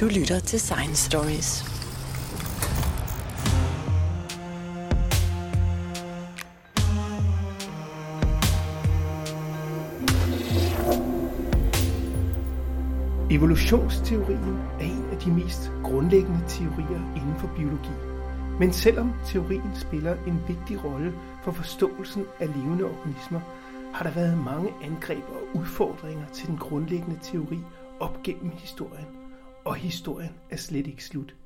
Du lytter til Science Stories. Evolutionsteorien er en af de mest grundlæggende teorier inden for biologi. Men selvom teorien spiller en vigtig rolle for forståelsen af levende organismer, har der været mange angreb og udfordringer til den grundlæggende teori op gennem historien. Og historien er slet ikke slut.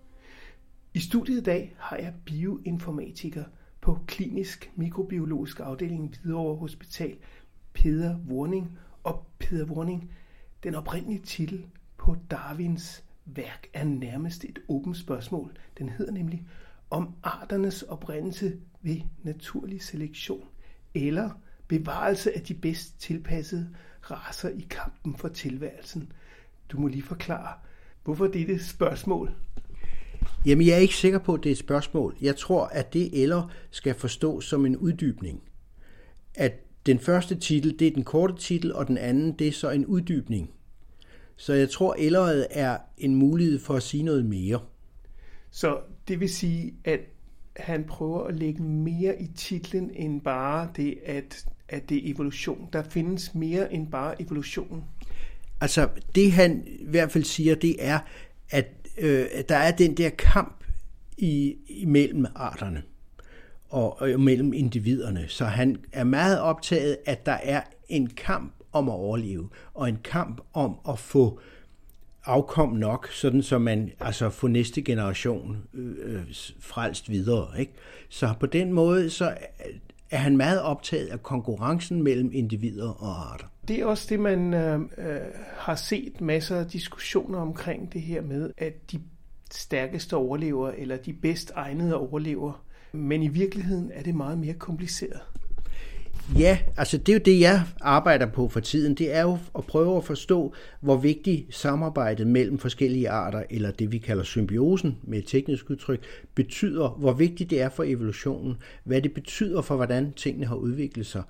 I studiet i dag har jeg bioinformatiker på klinisk mikrobiologisk afdeling Hvidovre Hospital, Peder Warning. Og Peder Warning, den oprindelige titel på Darwins værk er nærmest et åbent spørgsmål. Den hedder nemlig om arternes oprindelse ved naturlig selektion eller bevarelse af de bedst tilpassede raser i kampen for tilværelsen. Du må lige forklare, hvorfor dette spørgsmål? Jamen, jeg er ikke sikker på, at det er et spørgsmål. Jeg tror, at det eller skal forstås som en uddybning. At den første titel, det er den korte titel, og den anden, det er så en uddybning. Så jeg tror, elleret er en mulighed for at sige noget mere. Så det vil sige, at han prøver at lægge mere i titlen end bare det, at, at det er evolution. Der findes mere end bare evolution. Altså, det han i hvert fald siger, det er, at øh, der er den der kamp i, imellem arterne og, og mellem individerne. Så han er meget optaget, at der er en kamp om at overleve, og en kamp om at få afkom nok, sådan så man altså får næste generation øh, øh frelst videre. Ikke? Så på den måde så er han meget optaget af konkurrencen mellem individer og arter. Det er også det, man øh, øh, har set masser af diskussioner omkring det her med, at de stærkeste overlever, eller de bedst egnede overlever. Men i virkeligheden er det meget mere kompliceret. Ja, altså det er jo det, jeg arbejder på for tiden. Det er jo at prøve at forstå, hvor vigtigt samarbejdet mellem forskellige arter, eller det vi kalder symbiosen med et teknisk udtryk, betyder, hvor vigtigt det er for evolutionen, hvad det betyder for, hvordan tingene har udviklet sig.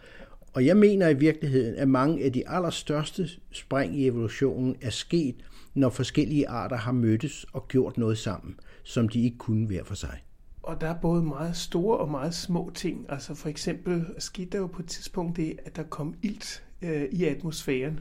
Og jeg mener i virkeligheden, at mange af de allerstørste spring i evolutionen er sket, når forskellige arter har mødtes og gjort noget sammen, som de ikke kunne hver for sig. Og der er både meget store og meget små ting. Altså for eksempel skete der jo på et tidspunkt det, at der kom ilt øh, i atmosfæren.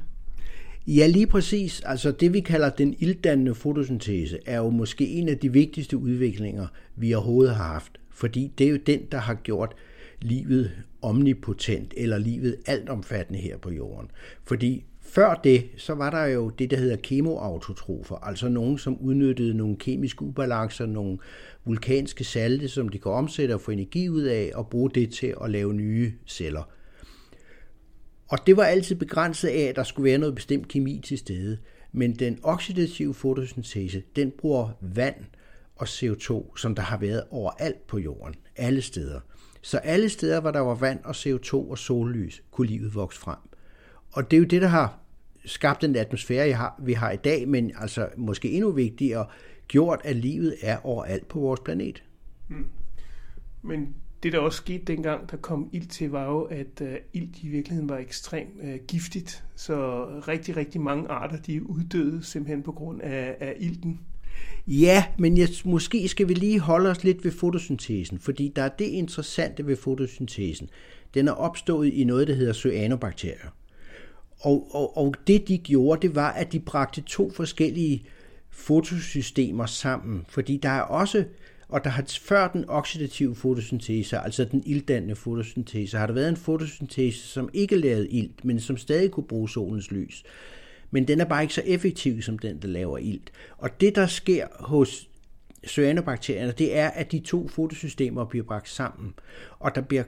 Ja, lige præcis. Altså det, vi kalder den ilddannende fotosyntese, er jo måske en af de vigtigste udviklinger, vi overhovedet har haft. Fordi det er jo den, der har gjort livet omnipotent, eller livet altomfattende her på jorden. Fordi før det, så var der jo det, der hedder kemoautotrofer, altså nogen, som udnyttede nogle kemiske ubalancer, nogle vulkanske salte, som de kan omsætte og få energi ud af, og bruge det til at lave nye celler. Og det var altid begrænset af, at der skulle være noget bestemt kemi til stede. Men den oxidative fotosyntese, den bruger vand og CO2, som der har været overalt på jorden, alle steder. Så alle steder, hvor der var vand og CO2 og sollys, kunne livet vokse frem. Og det er jo det, der har skabt den atmosfære, vi har i dag, men altså måske endnu vigtigere, gjort, at livet er overalt på vores planet. Mm. Men det, der også skete dengang, der kom ild til, var jo, at øh, ild i virkeligheden var ekstremt øh, giftigt. Så rigtig, rigtig mange arter, de uddøde simpelthen på grund af, af ilden. Ja, men jeg, måske skal vi lige holde os lidt ved fotosyntesen, fordi der er det interessante ved fotosyntesen. Den er opstået i noget, der hedder cyanobakterier. Og, og, og det de gjorde, det var, at de bragte to forskellige fotosystemer sammen, fordi der er også, og der har før den oxidative fotosyntese, altså den ilddannende fotosyntese, har der været en fotosyntese, som ikke lavede ilt, men som stadig kunne bruge solens lys. Men den er bare ikke så effektiv som den, der laver ilt. Og det, der sker hos cyanobakterierne, det er, at de to fotosystemer bliver bragt sammen, og der bliver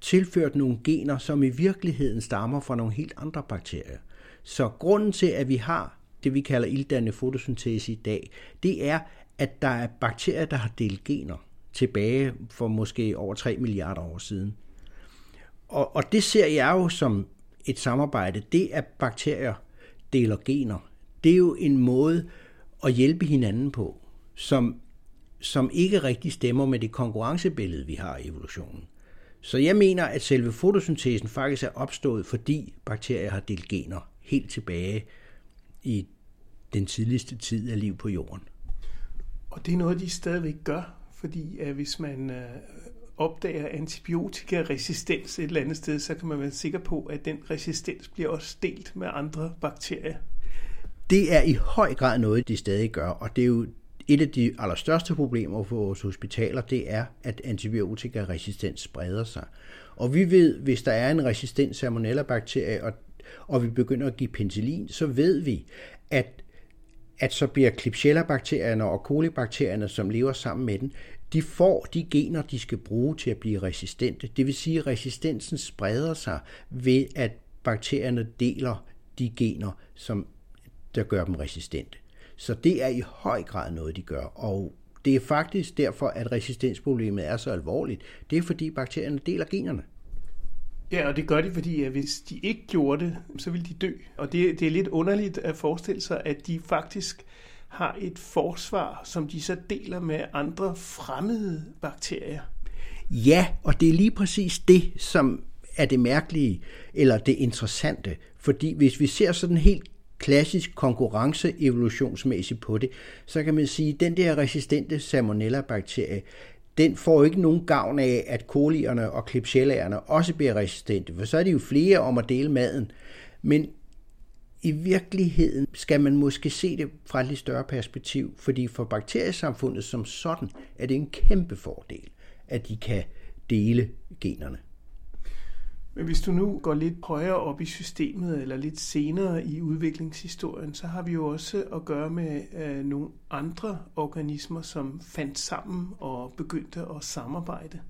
tilført nogle gener, som i virkeligheden stammer fra nogle helt andre bakterier. Så grunden til, at vi har det, vi kalder ilddannende fotosyntese i dag, det er, at der er bakterier, der har delt gener tilbage for måske over 3 milliarder år siden. Og, og det ser jeg jo som et samarbejde. Det, er bakterier deler gener, det er jo en måde at hjælpe hinanden på, som, som ikke rigtig stemmer med det konkurrencebillede, vi har i evolutionen. Så jeg mener, at selve fotosyntesen faktisk er opstået, fordi bakterier har delt gener helt tilbage i den tidligste tid af liv på jorden. Og det er noget, de stadigvæk gør, fordi at hvis man øh, opdager antibiotikaresistens et eller andet sted, så kan man være sikker på, at den resistens bliver også delt med andre bakterier. Det er i høj grad noget, de stadig gør, og det er jo et af de allerstørste problemer for vores hospitaler, det er, at antibiotikaresistens spreder sig. Og vi ved, hvis der er en resistent salmonella-bakterie, og, og vi begynder at give penicillin, så ved vi, at, at så bliver Klebsiella-bakterierne og kolibakterierne, som lever sammen med den, de får de gener, de skal bruge til at blive resistente. Det vil sige, at resistensen spreder sig ved, at bakterierne deler de gener, som der gør dem resistente. Så det er i høj grad noget, de gør, og det er faktisk derfor, at resistensproblemet er så alvorligt. Det er fordi bakterierne deler generne. Ja, og det gør de, fordi at hvis de ikke gjorde det, så ville de dø. Og det, det er lidt underligt at forestille sig, at de faktisk har et forsvar, som de så deler med andre fremmede bakterier. Ja, og det er lige præcis det, som er det mærkelige, eller det interessante. Fordi hvis vi ser sådan helt klassisk konkurrence evolutionsmæssigt på det, så kan man sige, at den der resistente salmonella-bakterie, den får ikke nogen gavn af, at kolierne og klipsjellaerne også bliver resistente, for så er de jo flere om at dele maden. Men i virkeligheden skal man måske se det fra et lidt større perspektiv, fordi for bakteriesamfundet som sådan er det en kæmpe fordel, at de kan dele generne. Men hvis du nu går lidt højere op i systemet, eller lidt senere i udviklingshistorien, så har vi jo også at gøre med øh, nogle andre organismer, som fandt sammen og begyndte at samarbejde.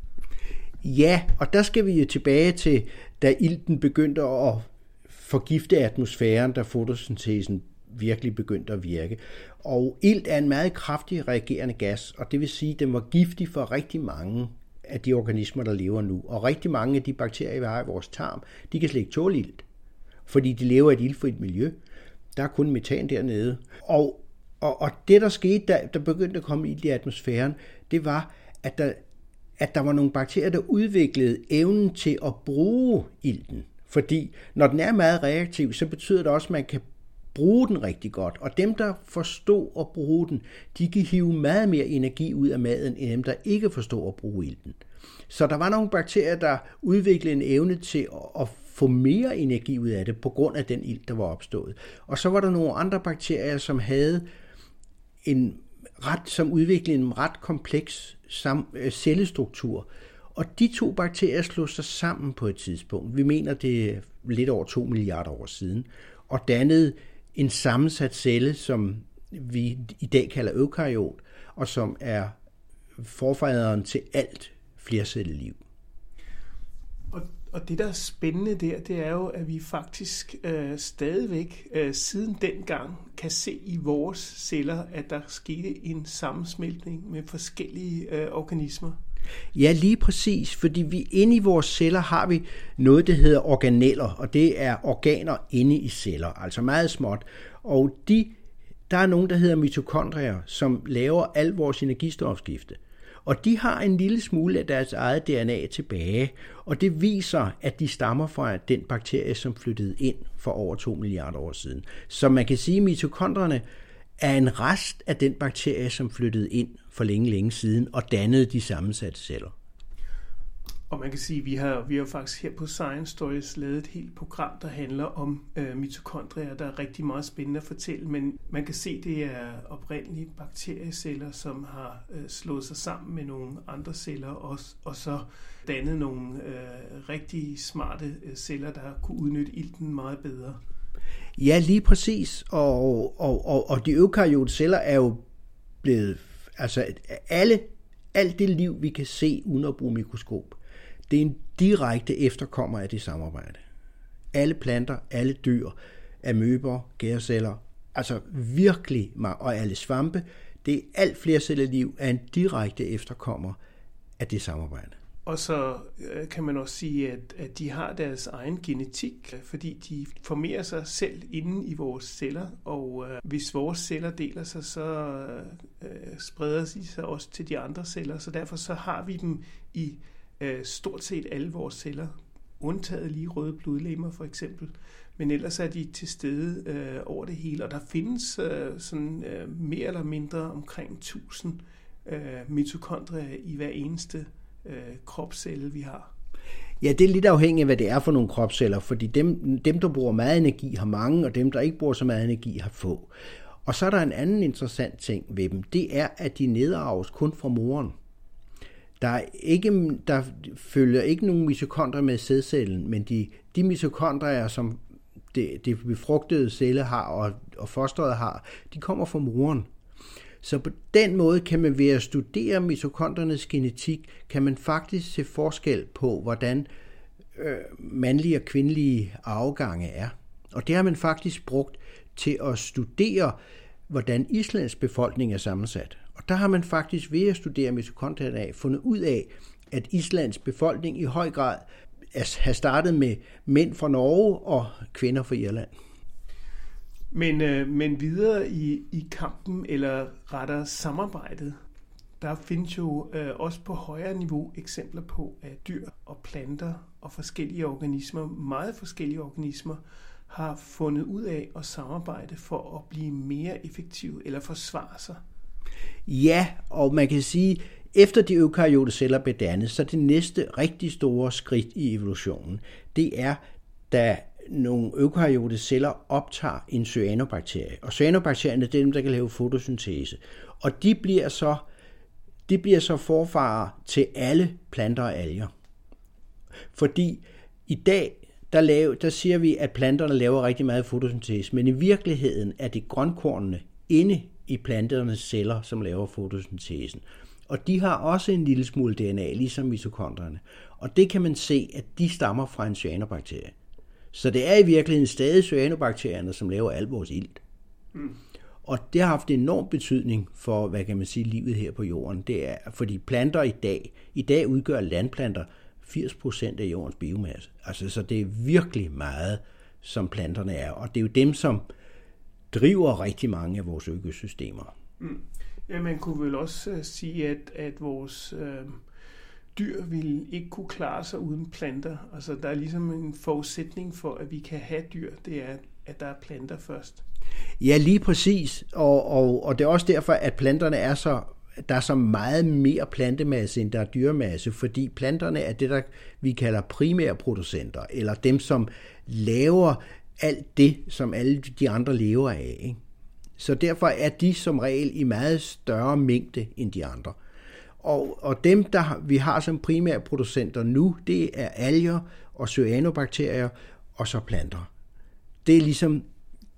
Ja, og der skal vi jo tilbage til, da ilten begyndte at forgifte atmosfæren, da fotosyntesen virkelig begyndte at virke. Og ilt er en meget kraftig reagerende gas, og det vil sige, at den var giftig for rigtig mange af de organismer, der lever nu. Og rigtig mange af de bakterier, vi har i vores tarm, de kan slet ikke tåle ilt, fordi de lever i et ildfrit miljø. Der er kun metan dernede. Og, og, og det, der skete, da der begyndte at komme ilt i atmosfæren, det var, at der, at der var nogle bakterier, der udviklede evnen til at bruge ilten. Fordi når den er meget reaktiv, så betyder det også, at man kan bruge den rigtig godt. Og dem, der forstod at bruge den, de kan hive meget mere energi ud af maden, end dem, der ikke forstod at bruge ilten. Så der var nogle bakterier, der udviklede en evne til at få mere energi ud af det, på grund af den ilt, der var opstået. Og så var der nogle andre bakterier, som havde en ret, som udviklede en ret kompleks øh, cellestruktur. Og de to bakterier slog sig sammen på et tidspunkt. Vi mener, det er lidt over 2 milliarder år siden, og dannede en sammensat celle, som vi i dag kalder eukaryot, og som er forfaderen til alt flercelleliv. Og, og det, der er spændende der, det er jo, at vi faktisk øh, stadigvæk øh, siden dengang kan se i vores celler, at der skete en sammensmeltning med forskellige øh, organismer. Ja, lige præcis, fordi vi inde i vores celler har vi noget, der hedder organeller, og det er organer inde i celler, altså meget småt. Og de, der er nogen, der hedder mitokondrier, som laver al vores energistofskifte. Og de har en lille smule af deres eget DNA tilbage, og det viser, at de stammer fra den bakterie, som flyttede ind for over 2 milliarder år siden. Så man kan sige, at mitokondrierne er en rest af den bakterie, som flyttede ind for længe, længe siden og dannede de sammensatte celler. Og man kan sige, at vi har, vi har faktisk her på Science Stories lavet et helt program, der handler om øh, mitokondrier, der er rigtig meget spændende at fortælle, men man kan se, at det er oprindelige bakterieceller, som har øh, slået sig sammen med nogle andre celler, og, og så dannet nogle øh, rigtig smarte øh, celler, der kunne udnytte ilten meget bedre. Ja, lige præcis. Og, og, og, og de eukaryote celler er jo blevet, altså alle, alt det liv, vi kan se uden at bruge mikroskop, det er en direkte efterkommer af det samarbejde. Alle planter, alle dyr, amøber, gærceller, altså virkelig, og alle svampe, det er alt flere liv er en direkte efterkommer af det samarbejde. Og så øh, kan man også sige, at, at de har deres egen genetik, fordi de formerer sig selv inde i vores celler, og øh, hvis vores celler deler sig, så øh, øh, spreder de sig også til de andre celler, så derfor så har vi dem i øh, stort set alle vores celler, undtaget lige røde blodlemmer for eksempel. Men ellers er de til stede øh, over det hele, og der findes øh, sådan øh, mere eller mindre omkring 1000 øh, mitokondrier i hver eneste øh, kropscelle, vi har. Ja, det er lidt afhængigt af, hvad det er for nogle kropsceller, fordi dem, dem, der bruger meget energi, har mange, og dem, der ikke bruger så meget energi, har få. Og så er der en anden interessant ting ved dem, det er, at de nedarves kun fra moren. Der, er ikke, der følger ikke nogen mitokondrier med sædcellen, men de, de mitokondrier, som det, det befrugtede celle har, og, og fosteret har, de kommer fra moren. Så på den måde kan man ved at studere mitokondriernes genetik, kan man faktisk se forskel på, hvordan øh, mandlige og kvindelige afgange er. Og det har man faktisk brugt til at studere, hvordan Islands befolkning er sammensat. Og der har man faktisk ved at studere mitokondrierne af fundet ud af, at Islands befolkning i høj grad har startet med mænd fra Norge og kvinder fra Irland. Men, øh, men videre i, i kampen, eller rettere samarbejdet, der findes jo øh, også på højere niveau eksempler på, at dyr og planter og forskellige organismer, meget forskellige organismer, har fundet ud af at samarbejde for at blive mere effektive eller forsvare sig. Ja, og man kan sige, efter de eukaryote celler blev dannet, så det næste rigtig store skridt i evolutionen, det er, da nogle eukaryote celler optager en cyanobakterie. Og cyanobakterierne, det er dem, der kan lave fotosyntese. Og de bliver så, de bliver så forfarer til alle planter og alger. Fordi i dag, der, lave, der siger vi, at planterne laver rigtig meget fotosyntese, men i virkeligheden er det grønkornene inde i planternes celler, som laver fotosyntesen. Og de har også en lille smule DNA, ligesom mitokondrierne. Og det kan man se, at de stammer fra en cyanobakterie. Så det er i virkeligheden stadig cyanobakterierne, som laver al vores ilt. Mm. Og det har haft enorm betydning for, hvad kan man sige, livet her på jorden. Det er, fordi planter i dag, i dag udgør landplanter 80% af jordens biomasse. Altså, så det er virkelig meget, som planterne er. Og det er jo dem, som driver rigtig mange af vores økosystemer. Mm. Ja, man kunne vel også uh, sige, at, at vores uh, dyr vil ikke kunne klare sig uden planter. Altså, der er ligesom en forudsætning for, at vi kan have dyr, det er, at der er planter først. Ja, lige præcis. Og, og, og det er også derfor, at planterne er så der er så meget mere plantemasse, end der er dyremasse, fordi planterne er det, der vi kalder primærproducenter, eller dem, som laver alt det, som alle de andre lever af. Ikke? Så derfor er de som regel i meget større mængde end de andre. Og, og dem, der vi har som primære producenter nu, det er alger og cyanobakterier og så planter. Det er ligesom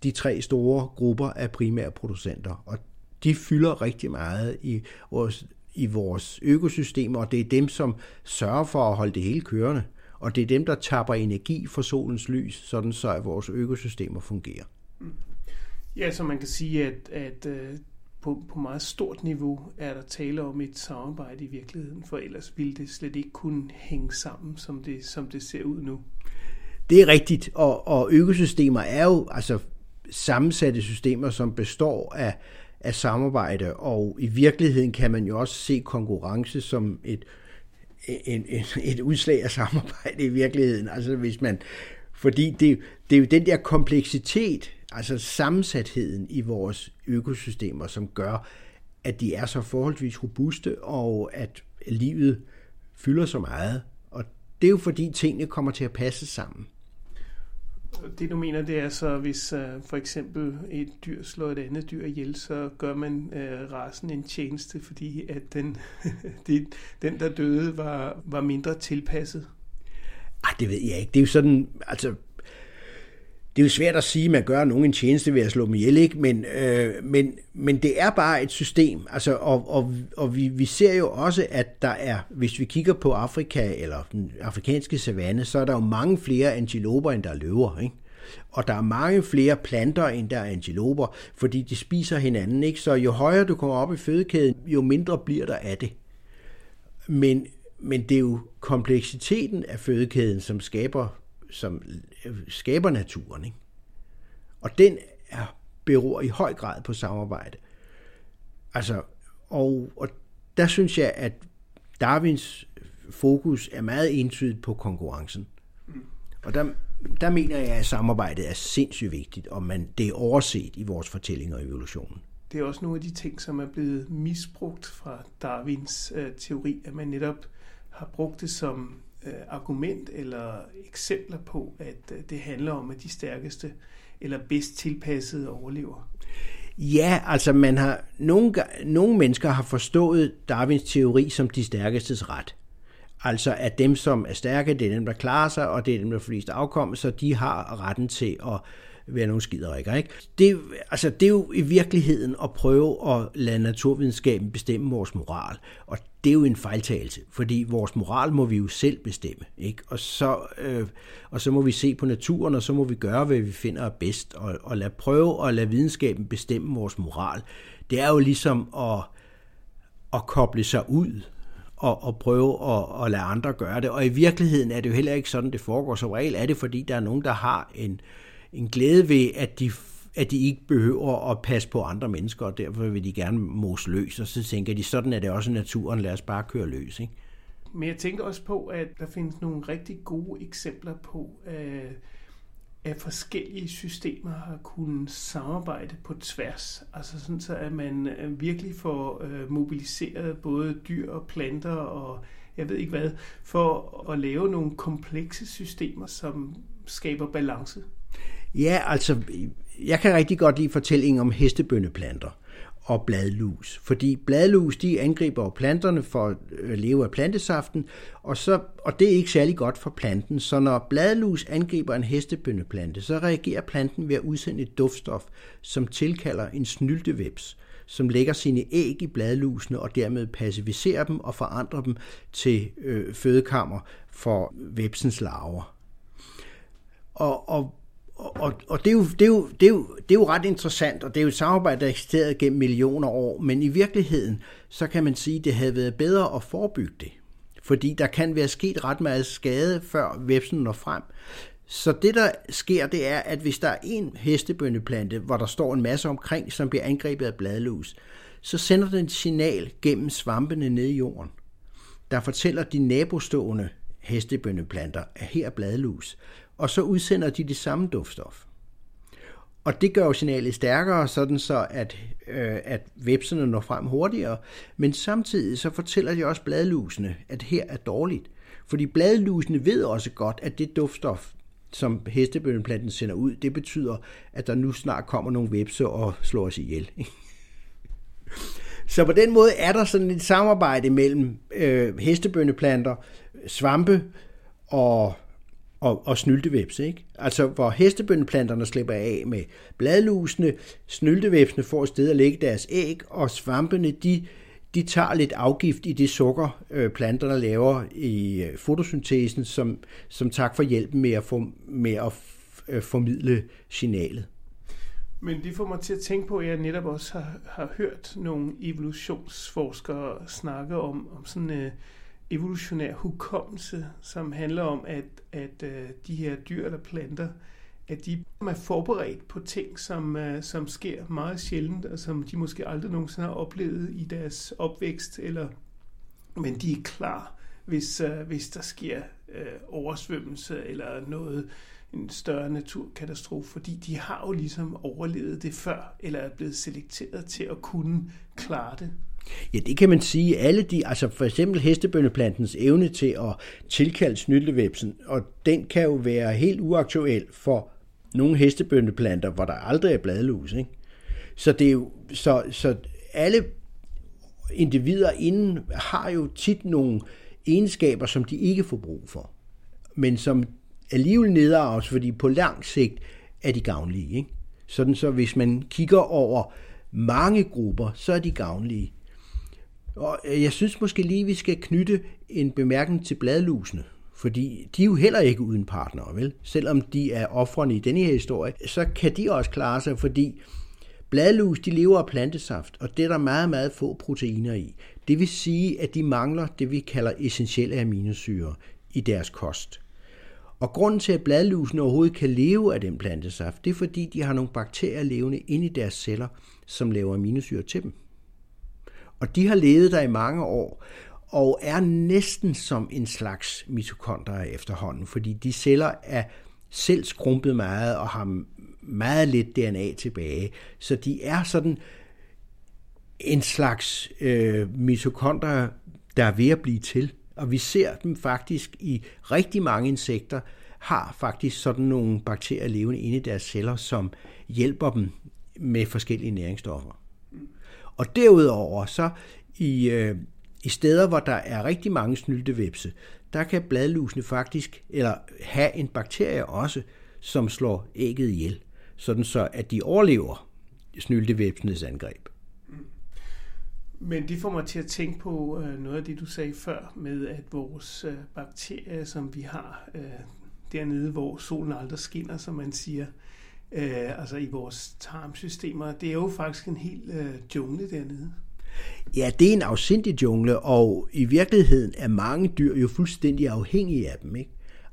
de tre store grupper af primære producenter, og de fylder rigtig meget i vores, i vores økosystemer, og det er dem, som sørger for at holde det hele kørende. Og det er dem, der tapper energi fra solens lys, sådan så at vores økosystemer fungerer. Ja, så man kan sige, at, at øh, på, på meget stort niveau er der tale om et samarbejde i virkeligheden, for ellers ville det slet ikke kunne hænge sammen, som det, som det ser ud nu. Det er rigtigt, og, og økosystemer er jo altså sammensatte systemer, som består af, af samarbejde, og i virkeligheden kan man jo også se konkurrence som et, en, en, et udslag af samarbejde i virkeligheden. Altså hvis man, fordi det, det er jo den der kompleksitet, altså sammensatheden i vores økosystemer, som gør, at de er så forholdsvis robuste, og at livet fylder så meget. Og det er jo fordi tingene kommer til at passe sammen. Det du mener, det er så, hvis uh, for eksempel et dyr slår et andet dyr ihjel, så gør man uh, rasen en tjeneste, fordi at den, det, den der døde, var, var mindre tilpasset. Ej, det ved jeg ikke. Det er jo sådan, altså det er jo svært at sige, at man gør nogen en tjeneste ved at slå dem ihjel, ikke? Men, øh, men, men det er bare et system. Altså, og og, og vi, vi ser jo også, at der er, hvis vi kigger på Afrika eller den afrikanske savanne, så er der jo mange flere antiloper, end der er løver. Ikke? Og der er mange flere planter, end der er antiloper, fordi de spiser hinanden. Ikke? Så jo højere du kommer op i fødekæden, jo mindre bliver der af det. Men, men det er jo kompleksiteten af fødekæden, som skaber som skaber naturen. Ikke? Og den er, beror i høj grad på samarbejde. Altså, og, og der synes jeg, at Darwins fokus er meget entydigt på konkurrencen. Og der, der mener jeg, at samarbejdet er sindssygt vigtigt, og man, det er overset i vores fortællinger i evolutionen. Det er også nogle af de ting, som er blevet misbrugt fra Darwins øh, teori, at man netop har brugt det som Øh, argument eller eksempler på, at øh, det handler om, at de stærkeste eller bedst tilpassede overlever. Ja, altså man har, nogle, nogle mennesker har forstået Darwins teori som de stærkestes ret. Altså at dem, som er stærke, det er dem, der klarer sig, og det er dem, der flest afkommer, så de har retten til at være nogle skiderikker. Ikke? Det, altså, det er jo i virkeligheden at prøve at lade naturvidenskaben bestemme vores moral. Og det er jo en fejltagelse, fordi vores moral må vi jo selv bestemme. Ikke? Og, så, øh, og så må vi se på naturen, og så må vi gøre, hvad vi finder er bedst, og, og lade prøve at lade videnskaben bestemme vores moral. Det er jo ligesom at, at koble sig ud og, og prøve at, at lade andre gøre det. Og i virkeligheden er det jo heller ikke sådan, det foregår. Som regel er det, fordi der er nogen, der har en, en glæde ved, at de at de ikke behøver at passe på andre mennesker, og derfor vil de gerne mose løs, og så tænker de, sådan er det også i naturen, lad os bare køre løs. Ikke? Men jeg tænker også på, at der findes nogle rigtig gode eksempler på, øh, at forskellige systemer har kunnet samarbejde på tværs. Altså sådan så, at man øh, virkelig får øh, mobiliseret både dyr og planter og jeg ved ikke hvad, for at lave nogle komplekse systemer, som skaber balance. Ja, altså, jeg kan rigtig godt lide fortællingen om hestebønneplanter og bladlus. Fordi bladlus, de angriber planterne for at leve af plantesaften, og, så, og det er ikke særlig godt for planten. Så når bladlus angriber en hestebønneplante, så reagerer planten ved at udsende et duftstof, som tilkalder en snylteveps, som lægger sine æg i bladlusene og dermed passiviserer dem og forandrer dem til øh, fødekammer for vepsens larver. Og, og og, og det, er jo, det, er jo, det, er jo, det er jo ret interessant, og det er jo et samarbejde, der eksisteret gennem millioner år, men i virkeligheden, så kan man sige, at det havde været bedre at forebygge det. Fordi der kan være sket ret meget skade, før vepsen når frem. Så det, der sker, det er, at hvis der er en hestebønneplante, hvor der står en masse omkring, som bliver angrebet af bladlus, så sender den et signal gennem svampene ned i jorden, der fortæller de nabostående hestebønneplanter, at her er bladlus og så udsender de det samme duftstof. Og det gør jo signalet stærkere, sådan så at, øh, at vepserne når frem hurtigere, men samtidig så fortæller de også bladlusene, at her er dårligt. Fordi bladlusene ved også godt, at det duftstof, som hestebønneplanten sender ud, det betyder, at der nu snart kommer nogle vepse og slår os ihjel. Så på den måde er der sådan et samarbejde mellem øh, hestebønneplanter, svampe og og, og snyltevæps, ikke? Altså, hvor hestebøndeplanterne slipper af med bladlusene, snyltevæpsene får et sted at lægge deres æg, og svampene, de, de tager lidt afgift i det sukker, øh, planterne laver i øh, fotosyntesen, som, som tak for hjælpen med at, få, med at øh, formidle signalet. Men det får mig til at tænke på, at jeg netop også har, har hørt nogle evolutionsforskere snakke om, om sådan øh, evolutionær hukommelse, som handler om, at, at øh, de her dyr eller planter, at de er forberedt på ting, som, øh, som sker meget sjældent, og som de måske aldrig nogensinde har oplevet i deres opvækst, eller, men de er klar, hvis, øh, hvis der sker øh, oversvømmelse eller noget, en større naturkatastrofe, fordi de har jo ligesom overlevet det før, eller er blevet selekteret til at kunne klare det. Ja, det kan man sige. Alle de, altså for eksempel hestebønneplantens evne til at tilkalde snyttevæbsen, og den kan jo være helt uaktuel for nogle hestebønneplanter, hvor der aldrig er bladlus. Ikke? Så, det er jo, så, så alle individer inden har jo tit nogle egenskaber, som de ikke får brug for, men som alligevel nedarves, fordi på lang sigt er de gavnlige. Ikke? Sådan så hvis man kigger over mange grupper, så er de gavnlige. Og øh, jeg synes måske lige, vi skal knytte en bemærkning til bladlusene. Fordi de er jo heller ikke uden partnere, vel? Selvom de er offrene i denne her historie, så kan de også klare sig, fordi bladlus, de lever af plantesaft, og det er der meget, meget få proteiner i. Det vil sige, at de mangler det, vi kalder essentielle aminosyre i deres kost. Og grunden til, at bladlusene overhovedet kan leve af den plantesaft, det er fordi, de har nogle bakterier levende inde i deres celler, som laver aminosyre til dem. Og de har levet der i mange år. og er næsten som en slags mitokondrier efterhånden, fordi de celler er selv skrumpet meget og har meget lidt DNA tilbage. Så de er sådan en slags øh, mitokondrier, der er ved at blive til. Og vi ser dem faktisk i rigtig mange insekter, har faktisk sådan nogle bakterier levende inde i deres celler, som hjælper dem med forskellige næringsstoffer. Og derudover så i, øh, i steder, hvor der er rigtig mange snyltevepse, der kan bladlusene faktisk, eller have en bakterie også, som slår ægget ihjel, sådan så at de overlever snyltevepsenes angreb. Mm. Men det får mig til at tænke på øh, noget af det, du sagde før, med at vores øh, bakterier, som vi har øh, dernede, hvor solen aldrig skinner, som man siger, øh, altså i vores tarmsystemer, det er jo faktisk en helt øh, jungle dernede. Ja, det er en afsindig jungle, og i virkeligheden er mange dyr jo fuldstændig afhængige af dem. Ikke?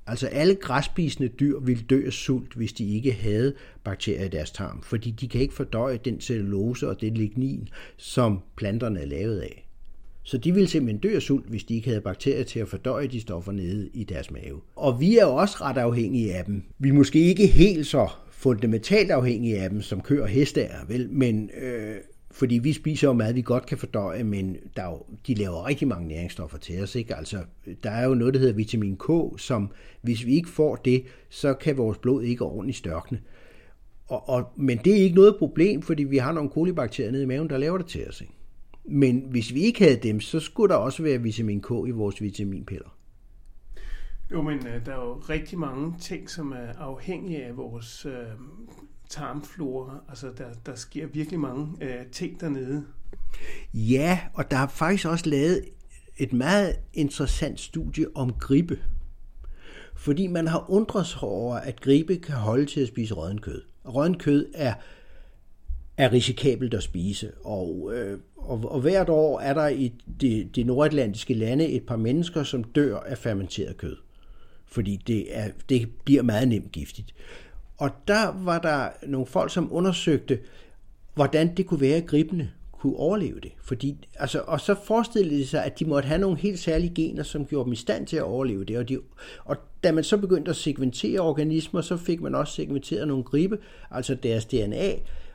Altså alle græsspisende dyr ville dø af sult, hvis de ikke havde bakterier i deres tarm, fordi de kan ikke fordøje den cellulose og det lignin, som planterne er lavet af. Så de ville simpelthen dø af sult, hvis de ikke havde bakterier til at fordøje de stoffer nede i deres mave. Og vi er jo også ret afhængige af dem. Vi er måske ikke helt så fundamentalt afhængige af dem, som kører heste er, vel? men øh, fordi vi spiser jo mad, vi godt kan fordøje, men der er jo, de laver rigtig mange næringsstoffer til os. Ikke? Altså, der er jo noget, der hedder vitamin K, som hvis vi ikke får det, så kan vores blod ikke ordentligt størkne. Og, og, men det er ikke noget problem, fordi vi har nogle kolibakterier nede i maven, der laver det til os. Ikke? Men hvis vi ikke havde dem, så skulle der også være vitamin K i vores vitaminpiller. Jo, men øh, der er jo rigtig mange ting, som er afhængige af vores øh, tarmflora. Altså, der, der sker virkelig mange øh, ting dernede. Ja, og der er faktisk også lavet et meget interessant studie om gribe. Fordi man har undret sig over, at gribe kan holde til at spise rådden kød. Kød er, er risikabelt at spise, og, øh, og, og hvert år er der i de, de nordatlantiske lande et par mennesker, som dør af fermenteret kød. Fordi det, er, det bliver meget nemt giftigt. Og der var der nogle folk, som undersøgte, hvordan det kunne være, at gribene kunne overleve det. Fordi, altså, og så forestillede de sig, at de måtte have nogle helt særlige gener, som gjorde dem i stand til at overleve det. Og, de, og da man så begyndte at segmentere organismer, så fik man også segmenteret nogle gribe, altså deres DNA,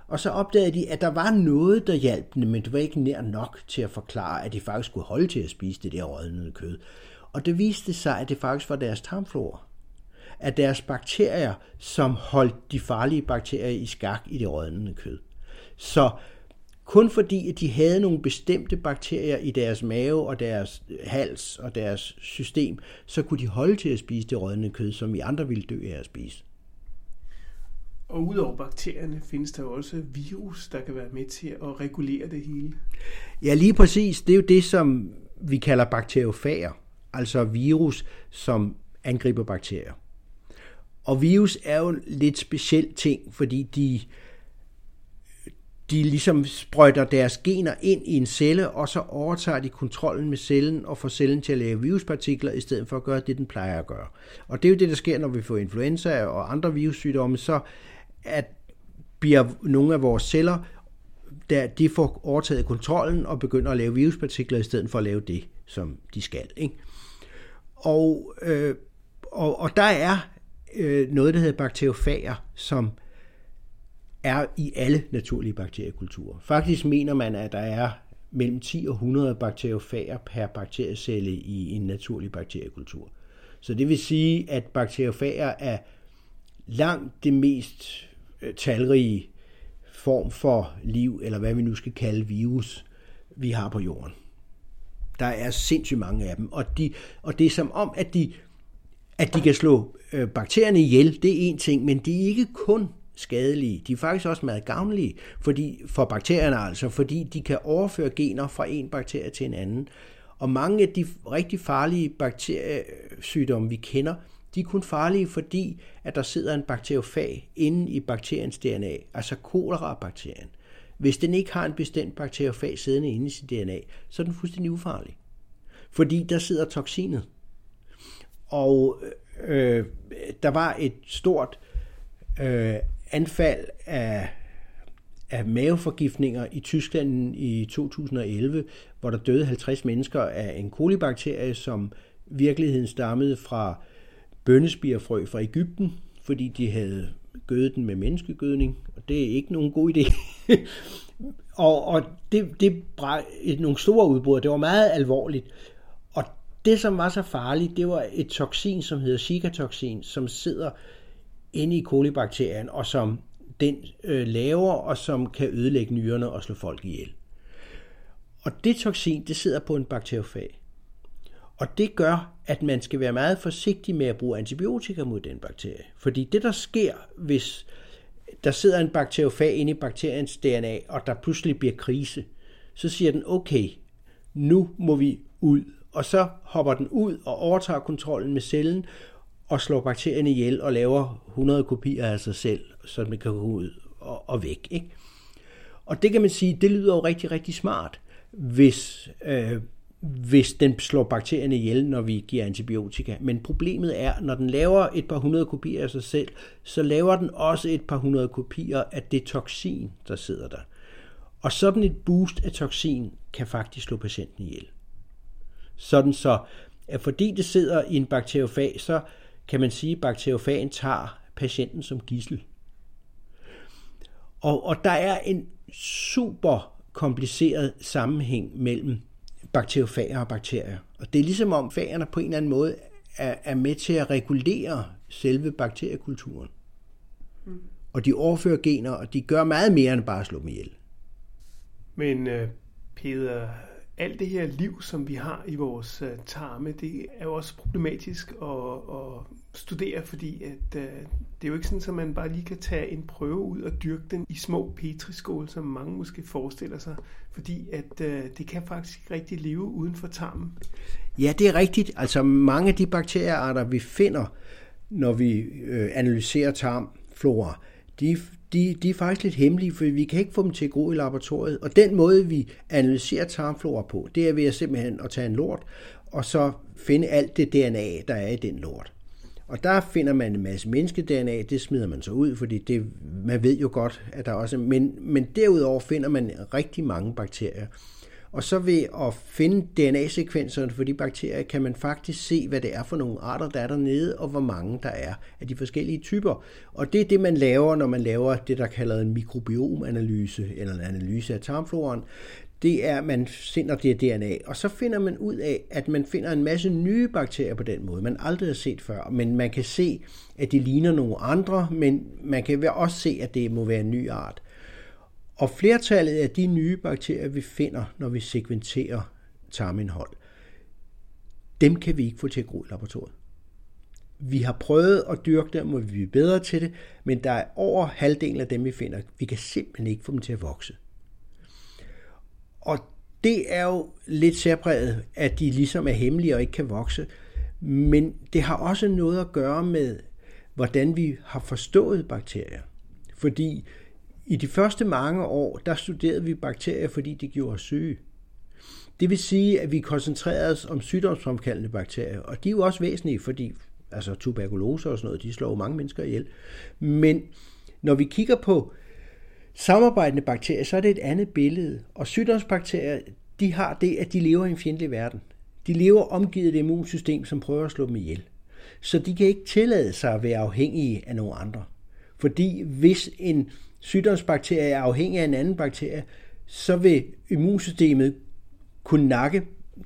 og så opdagede de, at der var noget, der hjalp dem, men det var ikke nær nok til at forklare, at de faktisk skulle holde til at spise det der rådnede kød. Og det viste sig, at det faktisk var deres tarmflora. At deres bakterier, som holdt de farlige bakterier i skak i det rådnende kød. Så kun fordi, at de havde nogle bestemte bakterier i deres mave og deres hals og deres system, så kunne de holde til at spise det rådne kød, som vi andre ville dø af at spise. Og udover bakterierne findes der også virus, der kan være med til at regulere det hele. Ja, lige præcis. Det er jo det, som vi kalder bakteriofager, altså virus, som angriber bakterier. Og virus er jo en lidt speciel ting, fordi de, de ligesom sprøjter deres gener ind i en celle, og så overtager de kontrollen med cellen og får cellen til at lave viruspartikler, i stedet for at gøre det, den plejer at gøre. Og det er jo det, der sker, når vi får influenza og andre virussygdomme, så at bliver nogle af vores celler, der de får overtaget kontrollen og begynder at lave viruspartikler i stedet for at lave det, som de skal. Ikke? Og, øh, og, og der er øh, noget, der hedder bakteriofager, som er i alle naturlige bakteriekulturer. Faktisk mener man, at der er mellem 10 og 100 bakteriofager per bakteriecelle i en naturlig bakteriekultur. Så det vil sige, at bakteriofager er langt det mest øh, talrige form for liv, eller hvad vi nu skal kalde virus, vi har på jorden. Der er sindssygt mange af dem, og, de, og det er som om, at de, at de kan slå øh, bakterierne ihjel, det er en ting, men de er ikke kun skadelige. De er faktisk også meget gavnlige fordi, for bakterierne, altså, fordi de kan overføre gener fra en bakterie til en anden. Og mange af de rigtig farlige bakteriesygdomme, vi kender, de er kun farlige, fordi at der sidder en bakteriofag inde i bakteriens DNA, altså kolera-bakterien. Hvis den ikke har en bestemt bakteriofag siddende inde i sit DNA, så er den fuldstændig ufarlig. Fordi der sidder toksinet. Og øh, der var et stort øh, anfald af af maveforgiftninger i Tyskland i 2011, hvor der døde 50 mennesker af en kolibakterie, som virkeligheden stammede fra bønnespirfrø fra Ægypten, fordi de havde gøde den med menneskegødning, og det er ikke nogen god idé. og og det, det et, nogle store udbrud, det var meget alvorligt. Og det, som var så farligt, det var et toksin, som hedder Zika-toksin, som sidder inde i kolibakterien, og som den øh, laver, og som kan ødelægge nyrerne og slå folk ihjel. Og det toksin, det sidder på en bakteriofag. Og det gør, at man skal være meget forsigtig med at bruge antibiotika mod den bakterie. Fordi det, der sker, hvis der sidder en bakteriofag inde i bakteriens DNA, og der pludselig bliver krise, så siger den, okay, nu må vi ud. Og så hopper den ud og overtager kontrollen med cellen, og slår bakterien ihjel og laver 100 kopier af sig selv, så den kan gå ud og, og væk. Ikke? Og det kan man sige, det lyder jo rigtig, rigtig smart, hvis, øh, hvis den slår bakterierne ihjel, når vi giver antibiotika. Men problemet er, når den laver et par hundrede kopier af sig selv, så laver den også et par hundrede kopier af det toksin, der sidder der. Og sådan et boost af toksin kan faktisk slå patienten ihjel. Sådan så, at fordi det sidder i en bakteriofag, så kan man sige, at bakteriofagen tager patienten som gissel. Og, og der er en super kompliceret sammenhæng mellem bakteriofager og bakterier. Og det er ligesom om fagerne på en eller anden måde er, er med til at regulere selve bakteriekulturen. Mm. Og de overfører gener, og de gør meget mere end bare at slå dem ihjel. Men uh, Peter, alt det her liv, som vi har i vores uh, tarme, det er jo også problematisk at, at studere, fordi at, uh, det er jo ikke sådan, at man bare lige kan tage en prøve ud og dyrke den i små petriskål, som mange måske forestiller sig, fordi at øh, det kan faktisk ikke rigtig leve uden for tarmen. Ja, det er rigtigt. Altså mange af de bakteriearter, vi finder, når vi øh, analyserer tarmflora, de, de, de er faktisk lidt hemmelige, for vi kan ikke få dem til at gro i laboratoriet. Og den måde, vi analyserer tarmflora på, det er ved at simpelthen at tage en lort, og så finde alt det DNA, der er i den lort. Og der finder man en masse menneske-DNA, det smider man så ud, fordi det, man ved jo godt, at der også men, men derudover finder man rigtig mange bakterier. Og så ved at finde DNA-sekvenserne for de bakterier, kan man faktisk se, hvad det er for nogle arter, der er dernede, og hvor mange der er af de forskellige typer. Og det er det, man laver, når man laver det, der kalder en mikrobiomanalyse, eller en analyse af tarmfloren. Det er, at man finder det DNA, og så finder man ud af, at man finder en masse nye bakterier på den måde, man aldrig har set før. Men man kan se, at de ligner nogle andre, men man kan også se, at det må være en ny art. Og flertallet af de nye bakterier, vi finder, når vi sekventerer tarmindhold, dem kan vi ikke få til at gro i laboratoriet. Vi har prøvet at dyrke dem, og vi er bedre til det, men der er over halvdelen af dem, vi finder, vi kan simpelthen ikke få dem til at vokse. Og det er jo lidt særpræget, at de ligesom er hemmelige og ikke kan vokse, men det har også noget at gøre med, hvordan vi har forstået bakterier. Fordi i de første mange år, der studerede vi bakterier, fordi de gjorde os syge. Det vil sige, at vi koncentrerede os om sygdomsfremkaldende bakterier, og de er jo også væsentlige, fordi altså tuberkulose og sådan noget, de slår jo mange mennesker ihjel. Men når vi kigger på samarbejdende bakterier, så er det et andet billede. Og sygdomsbakterier, de har det, at de lever i en fjendtlig verden. De lever omgivet af et immunsystem, som prøver at slå dem ihjel. Så de kan ikke tillade sig at være afhængige af nogle andre. Fordi hvis en sygdomsbakterie er afhængig af en anden bakterie, så vil immunsystemet kunne nakke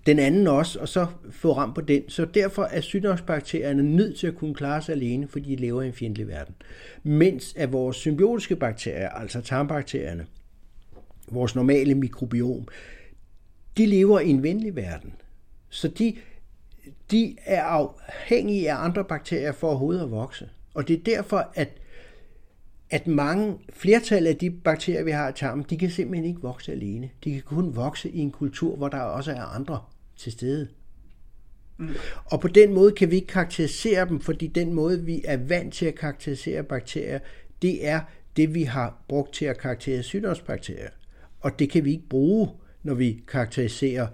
den anden også, og så få ram på den. Så derfor er sygdomsbakterierne nødt til at kunne klare sig alene, fordi de lever i en fjendtlig verden. Mens at vores symbiotiske bakterier, altså tarmbakterierne, vores normale mikrobiom, de lever i en venlig verden. Så de, de er afhængige af andre bakterier for overhovedet at vokse. Og det er derfor, at at mange, flertal af de bakterier, vi har i tarmen, de kan simpelthen ikke vokse alene. De kan kun vokse i en kultur, hvor der også er andre til stede. Mm. Og på den måde kan vi ikke karakterisere dem, fordi den måde, vi er vant til at karakterisere bakterier, det er det, vi har brugt til at karakterisere sygdomsbakterier. Og det kan vi ikke bruge, når vi karakteriserer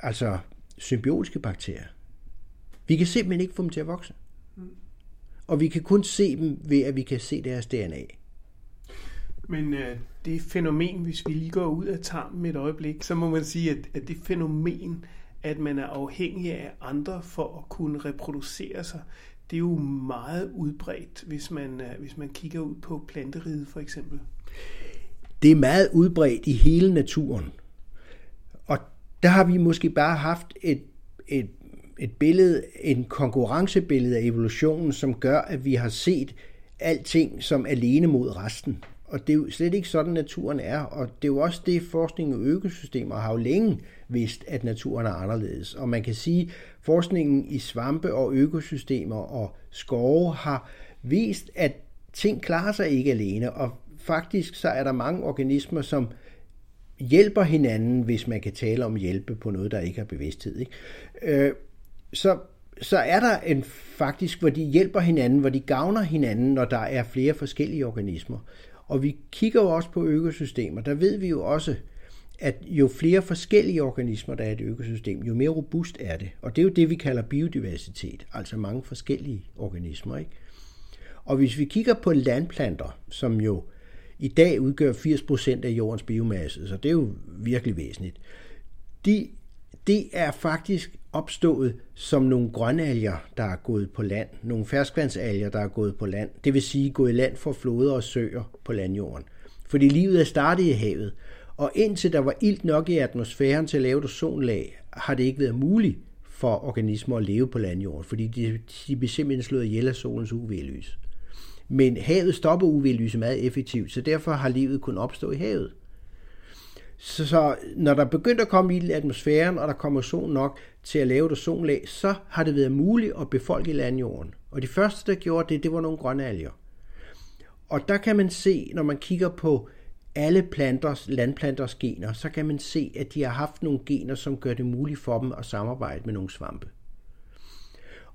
altså symbiotiske bakterier. Vi kan simpelthen ikke få dem til at vokse og vi kan kun se dem ved, at vi kan se deres DNA. Men øh, det fænomen, hvis vi lige går ud af tarmen et øjeblik, så må man sige, at, at det fænomen, at man er afhængig af andre for at kunne reproducere sig, det er jo meget udbredt, hvis man, øh, hvis man kigger ud på planteriget for eksempel. Det er meget udbredt i hele naturen. Og der har vi måske bare haft et, et, et billede, en konkurrencebillede af evolutionen, som gør, at vi har set alting som alene mod resten. Og det er jo slet ikke sådan, naturen er. Og det er jo også det, forskning og økosystemer har jo længe vidst, at naturen er anderledes. Og man kan sige, at forskningen i svampe og økosystemer og skove har vist, at ting klarer sig ikke alene. Og faktisk så er der mange organismer, som hjælper hinanden, hvis man kan tale om hjælpe på noget, der ikke har bevidsthed. Ikke? Øh, så, så er der en faktisk, hvor de hjælper hinanden, hvor de gavner hinanden, når der er flere forskellige organismer. Og vi kigger jo også på økosystemer. Der ved vi jo også, at jo flere forskellige organismer, der er i et økosystem, jo mere robust er det. Og det er jo det, vi kalder biodiversitet, altså mange forskellige organismer. Ikke? Og hvis vi kigger på landplanter, som jo i dag udgør 80% af jordens biomasse, så det er jo virkelig væsentligt, de, det er faktisk opstået som nogle grønalger, der er gået på land, nogle ferskvandsalger, der er gået på land, det vil sige gået i land for floder og søer på landjorden. Fordi livet er startet i havet, og indtil der var ilt nok i atmosfæren til at lave et ozonlag, har det ikke været muligt for organismer at leve på landjorden, fordi de, de bliver simpelthen slået ihjel af solens UV-lys. Men havet stopper UV-lyset meget effektivt, så derfor har livet kun opstå i havet. Så, så når der begyndte at komme ild i atmosfæren, og der kommer sol nok til at lave et sollag, så har det været muligt at befolke landjorden. Og de første, der gjorde det, det var nogle grønne alger. Og der kan man se, når man kigger på alle planters, landplanters gener, så kan man se, at de har haft nogle gener, som gør det muligt for dem at samarbejde med nogle svampe.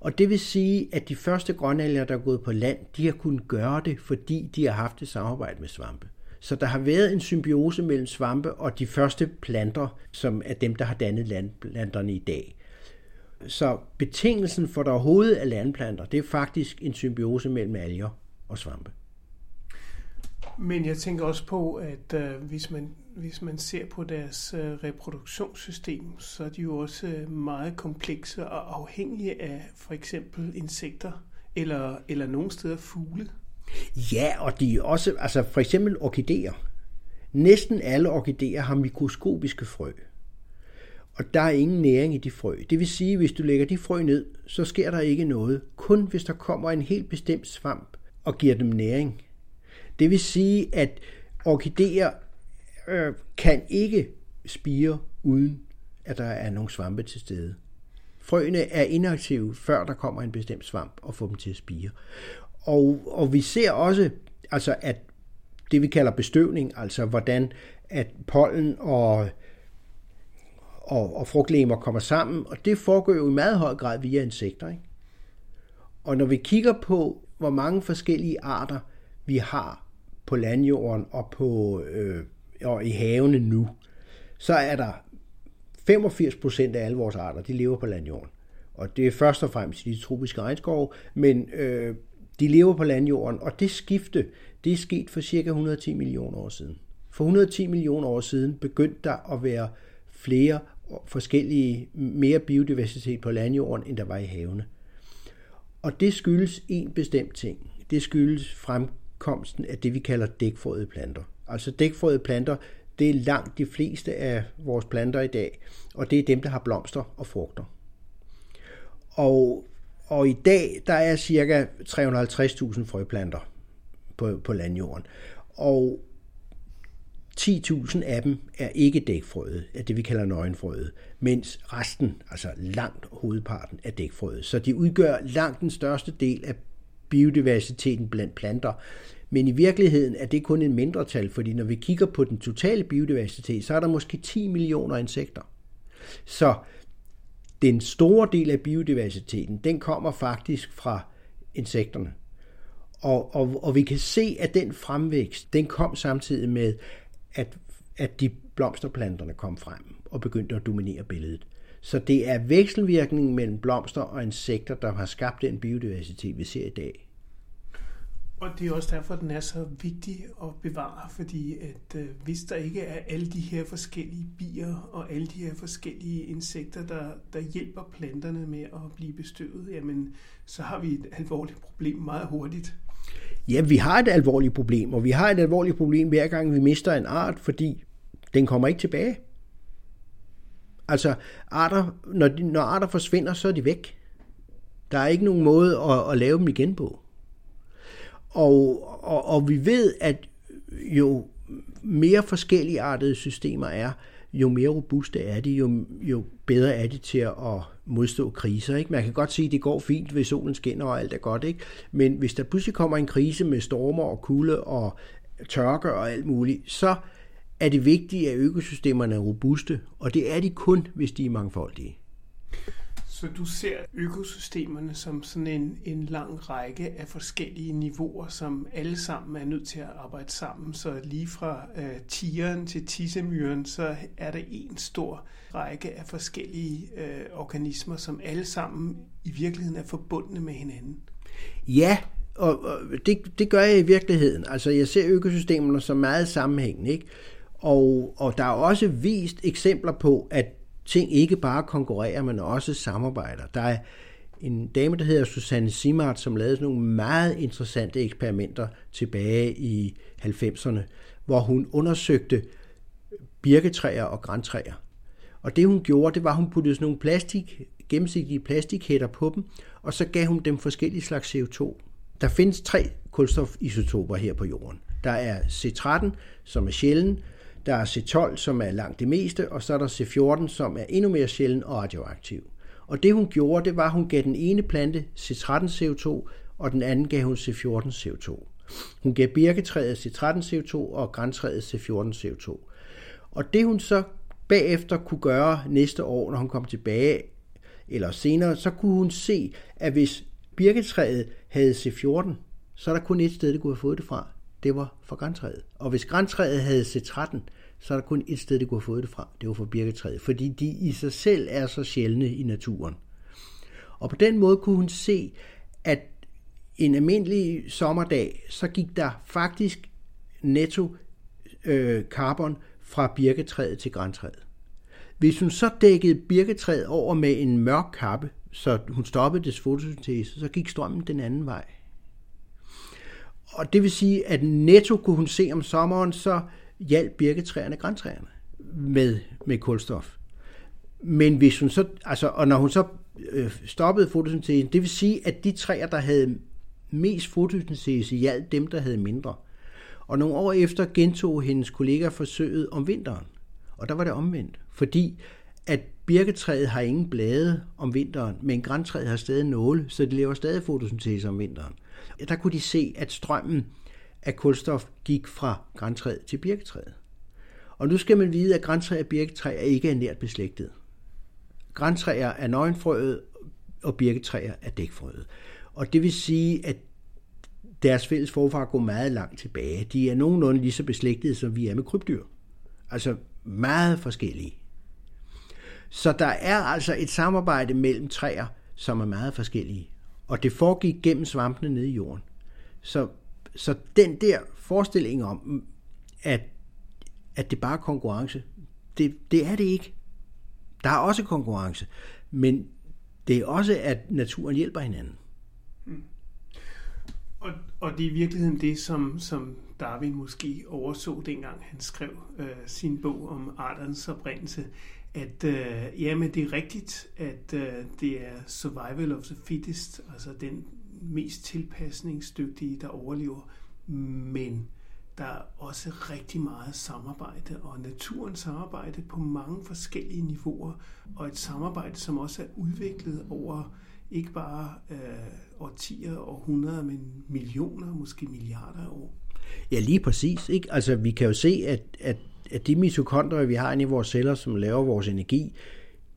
Og det vil sige, at de første grønalger, der er gået på land, de har kunnet gøre det, fordi de har haft et samarbejde med svampe. Så der har været en symbiose mellem svampe og de første planter, som er dem, der har dannet landplanterne i dag. Så betingelsen for, der overhovedet er landplanter, det er faktisk en symbiose mellem alger og svampe. Men jeg tænker også på, at øh, hvis, man, hvis man ser på deres øh, reproduktionssystem, så er de jo også øh, meget komplekse og afhængige af for eksempel insekter eller, eller nogle steder fugle. Ja, og de er også, altså for eksempel orkideer. Næsten alle orkideer har mikroskopiske frø. Og der er ingen næring i de frø. Det vil sige, at hvis du lægger de frø ned, så sker der ikke noget. Kun hvis der kommer en helt bestemt svamp og giver dem næring. Det vil sige, at orkideer øh, kan ikke spire uden at der er nogle svampe til stede. Frøene er inaktive, før der kommer en bestemt svamp og får dem til at spire. Og, og vi ser også, altså at det vi kalder bestøvning, altså hvordan at pollen og, og, og frugtlemer kommer sammen, og det foregår jo i meget høj grad via insekter. Ikke? Og når vi kigger på, hvor mange forskellige arter vi har på landjorden og, på, øh, og i havene nu, så er der 85 procent af alle vores arter, de lever på landjorden. Og det er først og fremmest de tropiske regnskove, men øh, de lever på landjorden, og det skifte, det er sket for cirka 110 millioner år siden. For 110 millioner år siden begyndte der at være flere forskellige, mere biodiversitet på landjorden, end der var i havene. Og det skyldes en bestemt ting. Det skyldes fremkomsten af det, vi kalder dækfrøede planter. Altså dækfrøede planter, det er langt de fleste af vores planter i dag, og det er dem, der har blomster og frugter. Og og i dag, der er cirka 350.000 frøplanter på, på landjorden. Og 10.000 af dem er ikke dækfrøet, er det vi kalder nøgenfrøet, mens resten, altså langt hovedparten, er dækfrøet. Så de udgør langt den største del af biodiversiteten blandt planter. Men i virkeligheden er det kun en mindretal, fordi når vi kigger på den totale biodiversitet, så er der måske 10 millioner insekter. Så den store del af biodiversiteten, den kommer faktisk fra insekterne. Og, og, og vi kan se, at den fremvækst, den kom samtidig med, at, at de blomsterplanterne kom frem og begyndte at dominere billedet. Så det er vekselvirkningen mellem blomster og insekter, der har skabt den biodiversitet, vi ser i dag. Og det er også derfor, den er så vigtig at bevare, fordi at øh, hvis der ikke er alle de her forskellige bier og alle de her forskellige insekter, der, der hjælper planterne med at blive bestøvet, jamen så har vi et alvorligt problem meget hurtigt. Ja, vi har et alvorligt problem, og vi har et alvorligt problem hver gang vi mister en art, fordi den kommer ikke tilbage. Altså, arter, når, de, når arter forsvinder, så er de væk. Der er ikke nogen måde at, at lave dem igen på. Og, og, og vi ved, at jo mere forskellige artede systemer er, jo mere robuste er de, jo, jo bedre er de til at modstå kriser. Ikke? Man kan godt sige, at det går fint, hvis solen skinner og alt er godt. Ikke? Men hvis der pludselig kommer en krise med stormer og kulde og tørke og alt muligt, så er det vigtigt, at økosystemerne er robuste, og det er de kun, hvis de er mangfoldige. Så du ser økosystemerne som sådan en, en lang række af forskellige niveauer, som alle sammen er nødt til at arbejde sammen. Så lige fra øh, tigeren til tissemyren, så er der en stor række af forskellige øh, organismer, som alle sammen i virkeligheden er forbundne med hinanden. Ja, og, og det, det gør jeg i virkeligheden. Altså jeg ser økosystemerne som meget sammenhængende, ikke? Og, og der er også vist eksempler på, at ting ikke bare konkurrerer, men også samarbejder. Der er en dame, der hedder Susanne Simard, som lavede nogle meget interessante eksperimenter tilbage i 90'erne, hvor hun undersøgte birketræer og græntræer. Og det hun gjorde, det var, at hun puttede sådan nogle plastik, gennemsigtige plastikhætter på dem, og så gav hun dem forskellige slags CO2. Der findes tre kulstofisotoper her på jorden. Der er C13, som er sjælden, der er C12, som er langt det meste, og så er der C14, som er endnu mere sjælden og radioaktiv. Og det hun gjorde, det var, at hun gav den ene plante C13CO2, og den anden gav hun C14CO2. Hun gav birketræet C13CO2 og græntræet C14CO2. Og det hun så bagefter kunne gøre næste år, når hun kom tilbage, eller senere, så kunne hun se, at hvis birketræet havde C14, så er der kun et sted, det kunne have fået det fra det var fra græntræet. Og hvis græntræet havde C13, så er der kun et sted, det kunne have fået det fra. Det var fra birketræet, fordi de i sig selv er så sjældne i naturen. Og på den måde kunne hun se, at en almindelig sommerdag, så gik der faktisk netto øh, carbon fra birketræet til græntræet. Hvis hun så dækkede birketræet over med en mørk kappe, så hun stoppede dets fotosyntese, så gik strømmen den anden vej. Og det vil sige, at netto kunne hun se om sommeren, så hjalp birketræerne græntræerne med, med kulstof. Men hvis hun så, altså, og når hun så øh, stoppede fotosyntesen, det vil sige, at de træer, der havde mest fotosyntese, hjalp dem, der havde mindre. Og nogle år efter gentog hendes kollegaer forsøget om vinteren. Og der var det omvendt, fordi at birketræet har ingen blade om vinteren, men græntræet har stadig nåle, så det lever stadig fotosyntese om vinteren der kunne de se, at strømmen af kulstof gik fra græntræet til birketræet. Og nu skal man vide, at græntræ og birketræer ikke er nært beslægtet. Græntræer er nøgenfrøet, og birketræer er dækfrøet. Og det vil sige, at deres fælles forfar går meget langt tilbage. De er nogenlunde lige så beslægtede, som vi er med krybdyr. Altså meget forskellige. Så der er altså et samarbejde mellem træer, som er meget forskellige og det foregik gennem svampene nede i jorden. Så, så den der forestilling om, at, at det bare er konkurrence, det, det er det ikke. Der er også konkurrence, men det er også, at naturen hjælper hinanden. Mm. Og, og det er i virkeligheden det, som, som Darwin måske overså dengang han skrev øh, sin bog om arternes oprindelse, at øh, jamen det er rigtigt, at øh, det er survival of the fittest, altså den mest tilpasningsdygtige, der overlever, men der er også rigtig meget samarbejde, og naturens samarbejde på mange forskellige niveauer, og et samarbejde, som også er udviklet over ikke bare øh, årtier og hundreder, men millioner, måske milliarder af år. Ja, lige præcis. Ikke? Altså, vi kan jo se, at, at at de mitokondrier, vi har inde i vores celler, som laver vores energi,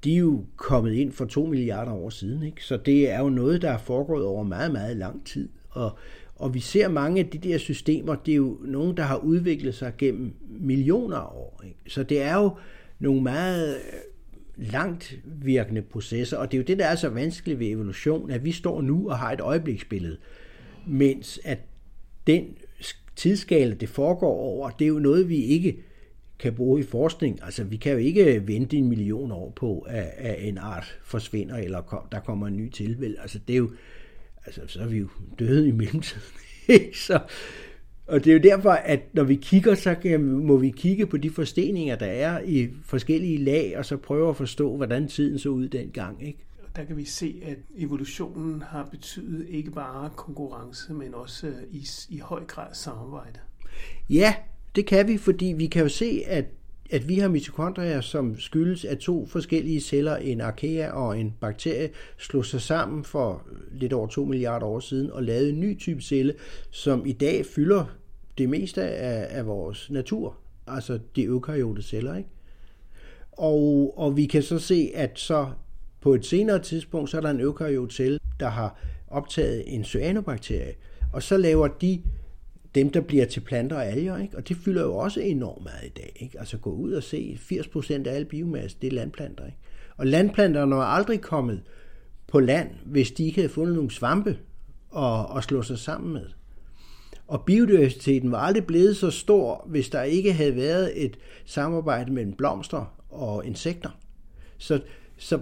de er jo kommet ind for 2 milliarder år siden. Ikke? Så det er jo noget, der er foregået over meget, meget lang tid. Og, og vi ser mange af de der systemer, det er jo nogen, der har udviklet sig gennem millioner af år. Ikke? Så det er jo nogle meget øh, langt virkende processer, og det er jo det, der er så vanskeligt ved evolution, at vi står nu og har et øjebliksbillede, mens at den tidsskala, det foregår over, det er jo noget, vi ikke kan bruge i forskning. Altså, vi kan jo ikke vente en million år på, at, at en art forsvinder, eller kom, der kommer en ny tilvæld. Altså, det er jo, altså, så er vi jo døde i mellemtiden. så, og det er jo derfor, at når vi kigger, så kan, må vi kigge på de forsteninger, der er i forskellige lag, og så prøve at forstå, hvordan tiden så ud dengang. Ikke? Der kan vi se, at evolutionen har betydet ikke bare konkurrence, men også i, i høj grad samarbejde. Ja, det kan vi, fordi vi kan jo se, at, at vi har mitokondrier, som skyldes, at to forskellige celler, en arkæa og en bakterie, slog sig sammen for lidt over 2 milliarder år siden og lavede en ny type celle, som i dag fylder det meste af, af vores natur, altså de eukaryote celler. Ikke? Og, og vi kan så se, at så på et senere tidspunkt, så er der en eukaryot celle, der har optaget en cyanobakterie, og så laver de dem, der bliver til planter og alger, ikke? og det fylder jo også enormt meget i dag. Ikke? Altså gå ud og se, 80% af al biomasse, det er landplanter. Ikke? Og landplanterne er aldrig kommet på land, hvis de ikke havde fundet nogle svampe og, og slå sig sammen med. Og biodiversiteten var aldrig blevet så stor, hvis der ikke havde været et samarbejde mellem blomster og insekter. Så, så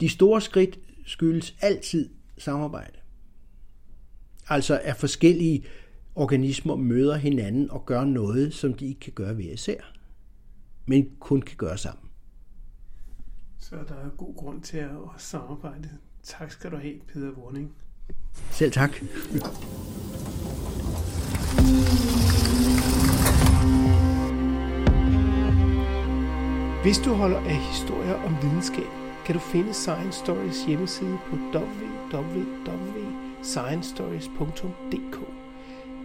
de store skridt skyldes altid samarbejde. Altså er forskellige organismer møder hinanden og gør noget, som de ikke kan gøre ved især, men kun kan gøre sammen. Så der er god grund til at samarbejde. Tak skal du have, Peter Warning. Selv tak. Hvis du holder af historier om videnskab, kan du finde Science Stories hjemmeside på www.sciencestories.dk.